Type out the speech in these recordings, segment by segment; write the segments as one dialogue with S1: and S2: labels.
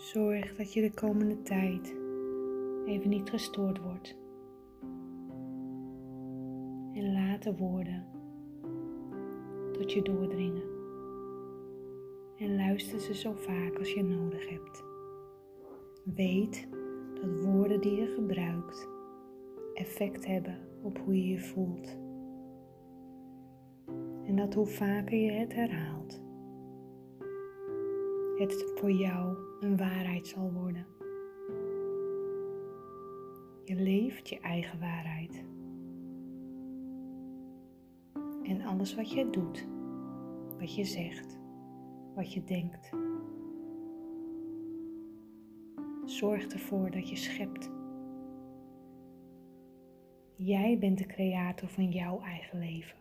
S1: Zorg dat je de komende tijd even niet gestoord wordt. En laat de woorden tot je doordringen. En luister ze zo vaak als je nodig hebt. Weet dat woorden die je gebruikt effect hebben op hoe je je voelt. En dat hoe vaker je het herhaalt, het voor jou een waarheid zal worden. Je leeft je eigen waarheid. En alles wat je doet, wat je zegt, wat je denkt, zorg ervoor dat je schept. Jij bent de creator van jouw eigen leven.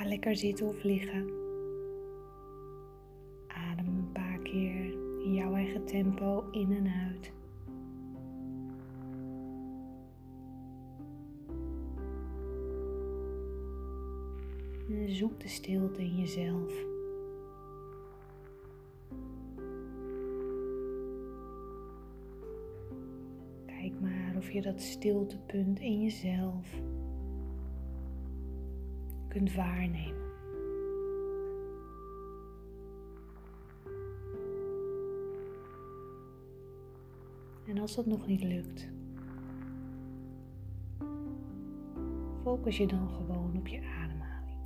S1: Ga lekker zitten of liggen. Adem een paar keer in jouw eigen tempo in en uit. Zoek de stilte in jezelf. Kijk maar of je dat stiltepunt in jezelf kunt waarnemen. En als dat nog niet lukt, focus je dan gewoon op je ademhaling.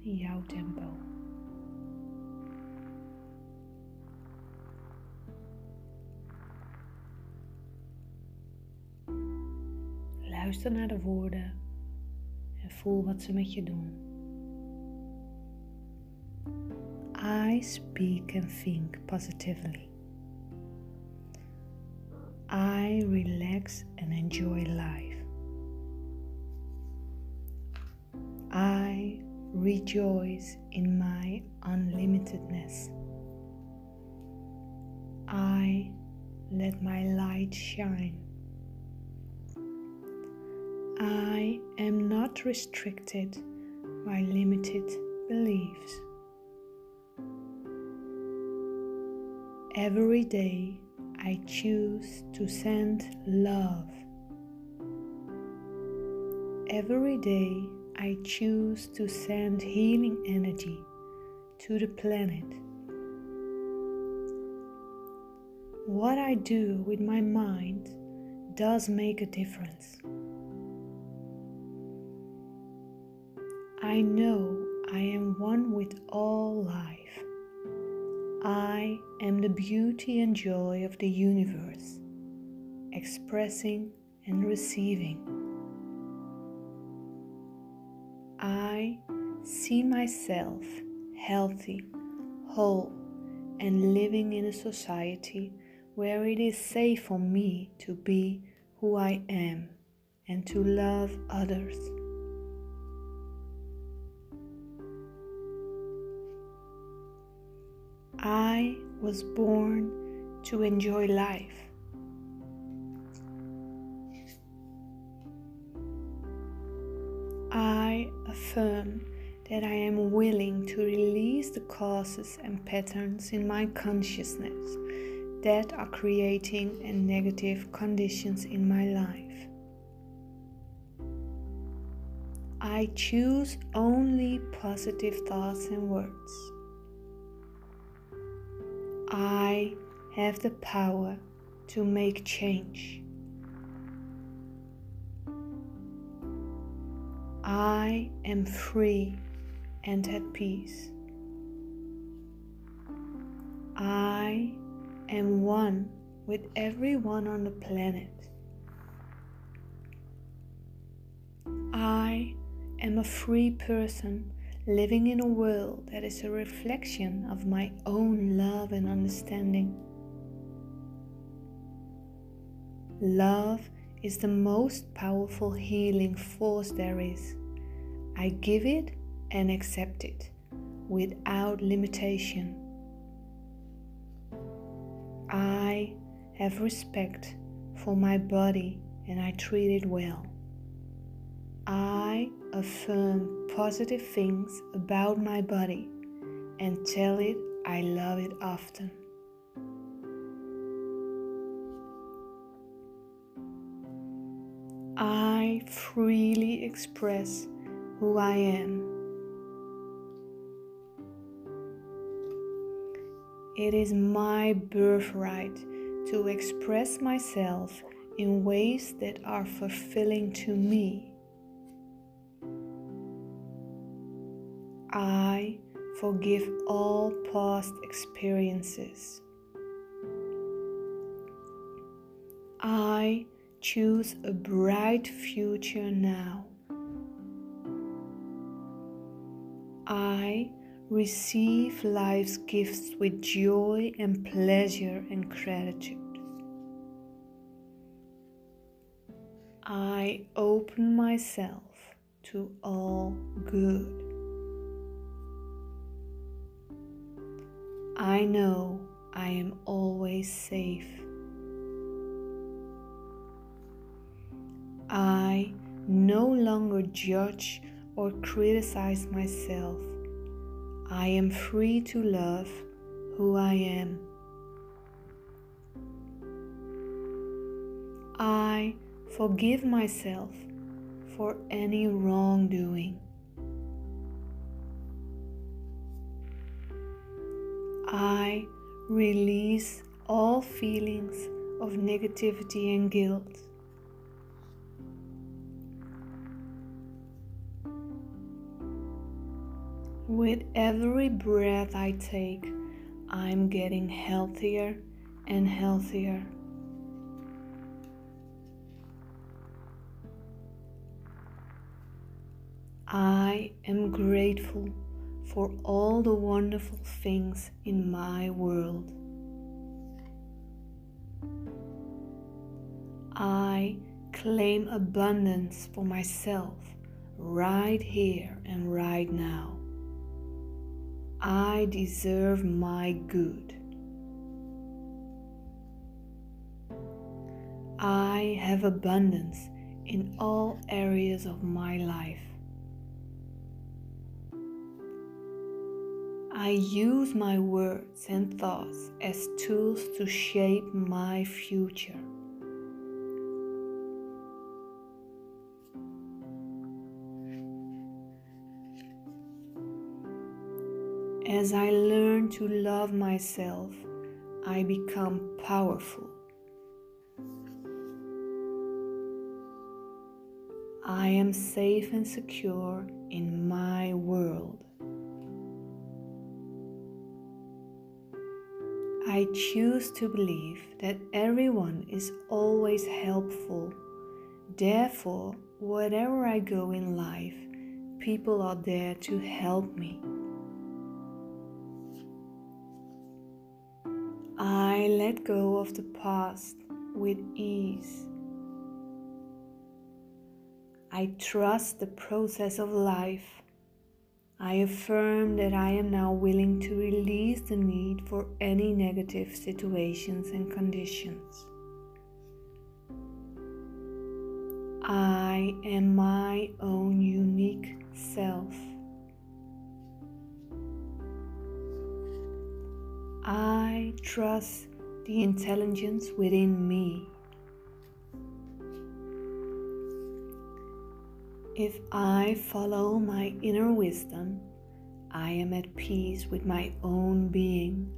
S1: In jouw tempo. Luister naar de woorden en voel wat ze met je doen. I speak and think positively. I relax and enjoy life. I rejoice in my unlimitedness. I let my light shine. I am not restricted by limited beliefs. Every day I choose to send love. Every day I choose to send healing energy to the planet. What I do with my mind does make a difference. I know I am one with all life. I am the beauty and joy of the universe, expressing and receiving. I see myself healthy, whole, and living in a society where it is safe for me to be who I am and to love others. I was born to enjoy life. I affirm that I am willing to release the causes and patterns in my consciousness that are creating a negative conditions in my life. I choose only positive thoughts and words. I have the power to make change. I am free and at peace. I am one with everyone on the planet. I am a free person living in a world that is a reflection of my own love and understanding. Love is the most powerful healing force there is. I give it and accept it without limitation. I have respect for my body and I treat it well. I affirm positive things about my body and tell it I love it often. I freely express who I am. It is my birthright to express myself in ways that are fulfilling to me. I forgive all past experiences. I choose a bright future now. I receive life's gifts with joy and pleasure and gratitude. I open myself to all good. I know I am always safe. I no longer judge or criticize myself. I am free to love who I am. I forgive myself for any wrongdoing. I release all feelings of negativity and guilt. With every breath I take, I'm getting healthier and healthier. I am grateful for all the wonderful things in my world. I claim abundance for myself right here and right now. I deserve my good. I have abundance in all areas of my life. I use my words and thoughts as tools to shape my future. As I learn to love myself, I become powerful. I am safe and secure in my world. I choose to believe that everyone is always helpful. Therefore, wherever I go in life, people are there to help me. I let go of the past with ease. I trust the process of life I affirm that I am now willing to release the need for any negative situations and conditions. I am my own unique self. I trust the intelligence within me. If I follow my inner wisdom, I am at peace with my own being.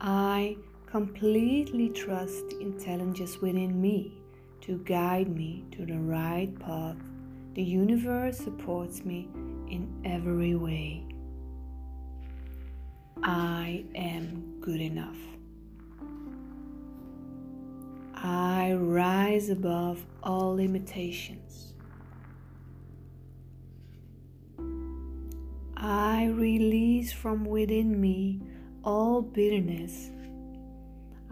S1: I completely trust the intelligence within me to guide me to the right path. The universe supports me in every way. I am good enough. I rise above all limitations. I release from within me all bitterness.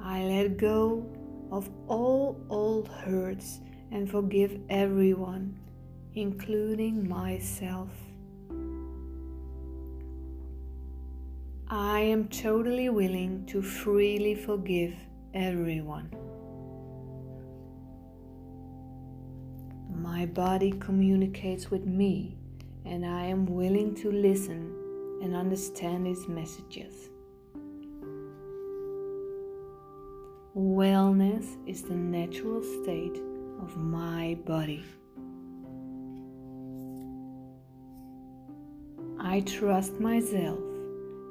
S1: I let go of all old hurts and forgive everyone, including myself. I am totally willing to freely forgive everyone. My body communicates with me, and I am willing to listen and understand its messages. Wellness is the natural state of my body. I trust myself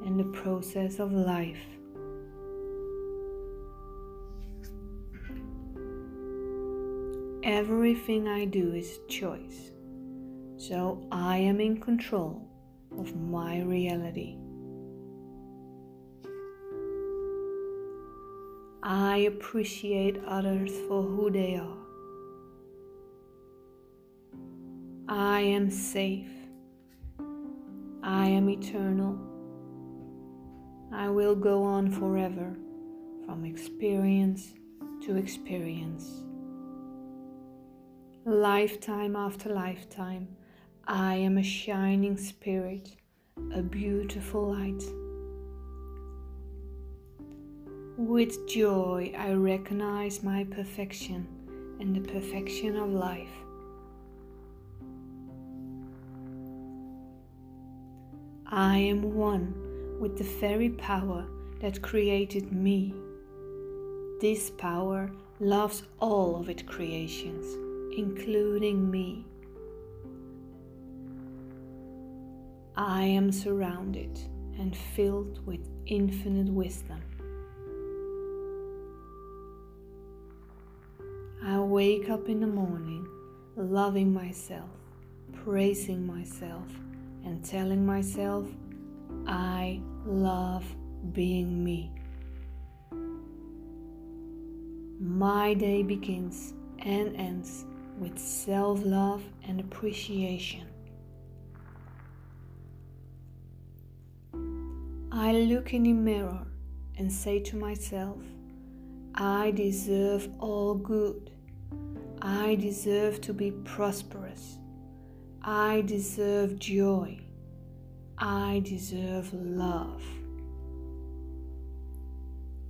S1: and the process of life. Everything I do is choice, so I am in control of my reality. I appreciate others for who they are. I am safe. I am eternal. I will go on forever from experience to experience. Lifetime after lifetime, I am a shining spirit, a beautiful light. With joy, I recognize my perfection and the perfection of life. I am one with the very power that created me. This power loves all of its creations, including me. I am surrounded and filled with infinite wisdom. I wake up in the morning loving myself, praising myself, and telling myself I love being me. My day begins and ends with self love and appreciation. I look in the mirror and say to myself, I deserve all good. I deserve to be prosperous. I deserve joy. I deserve love.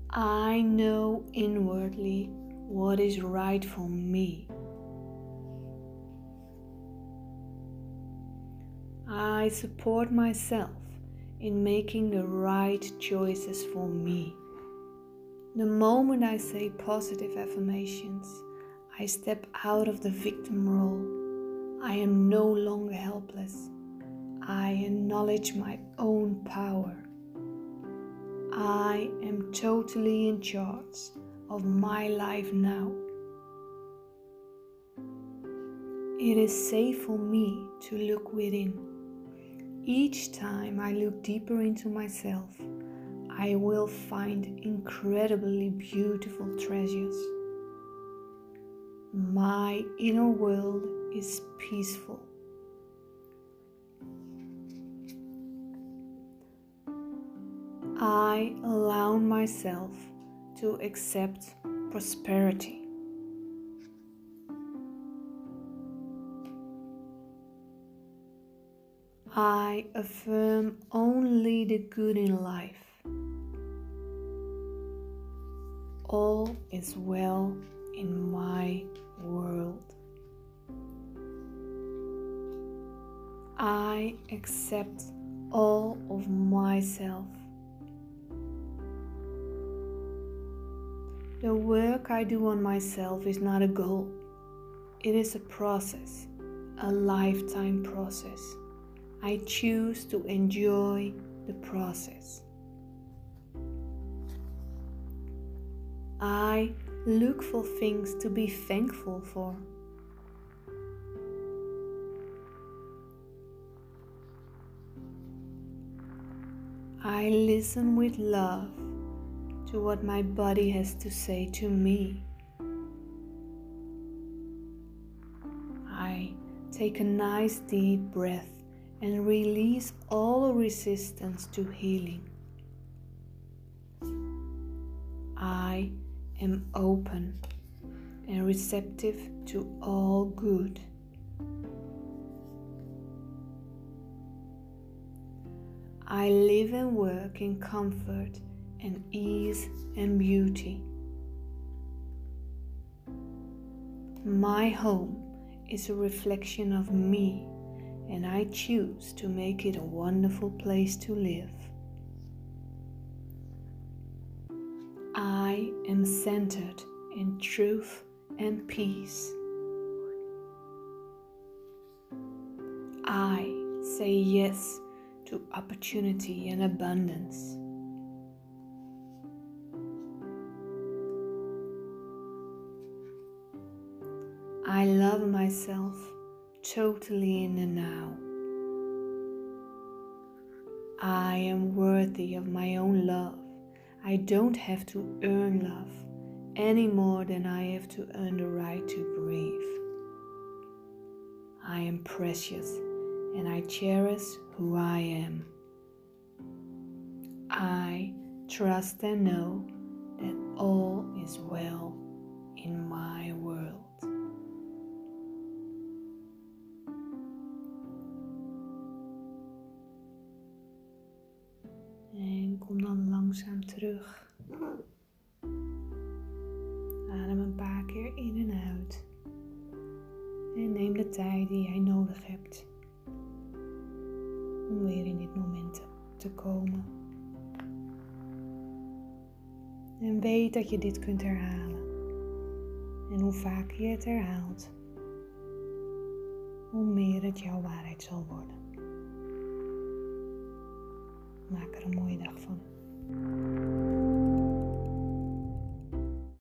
S1: I know inwardly what is right for me. I support myself in making the right choices for me. The moment I say positive affirmations, I step out of the victim role. I am no longer helpless. I acknowledge my own power. I am totally in charge of my life now. It is safe for me to look within. Each time I look deeper into myself, I will find incredibly beautiful treasures. My inner world is peaceful. I allow myself to accept prosperity. I affirm only the good in life. all is well in my world. I accept all of myself. The work I do on myself is not a goal, it is a process, a lifetime process. I choose to enjoy the process. I look for things to be thankful for. I listen with love to what my body has to say to me. I take a nice deep breath and release all resistance to healing. I am open and receptive to all good. I live and work in comfort and ease and beauty. My home is a reflection of me, and I choose to make it a wonderful place to live. I am centered in truth and peace. I say yes to opportunity and abundance. I love myself totally in the now. I am worthy of my own love. I don't have to earn love any more than I have to earn the right to breathe. I am precious and I cherish who I am. I trust and know that all is well in my world. Kom dan langzaam terug. Adem een paar keer in en uit. En neem de tijd die jij nodig hebt om weer in dit moment te komen. En weet dat je dit kunt herhalen. En hoe vaker je het herhaalt, hoe meer het jouw waarheid zal worden. Maak er een mooie dag van.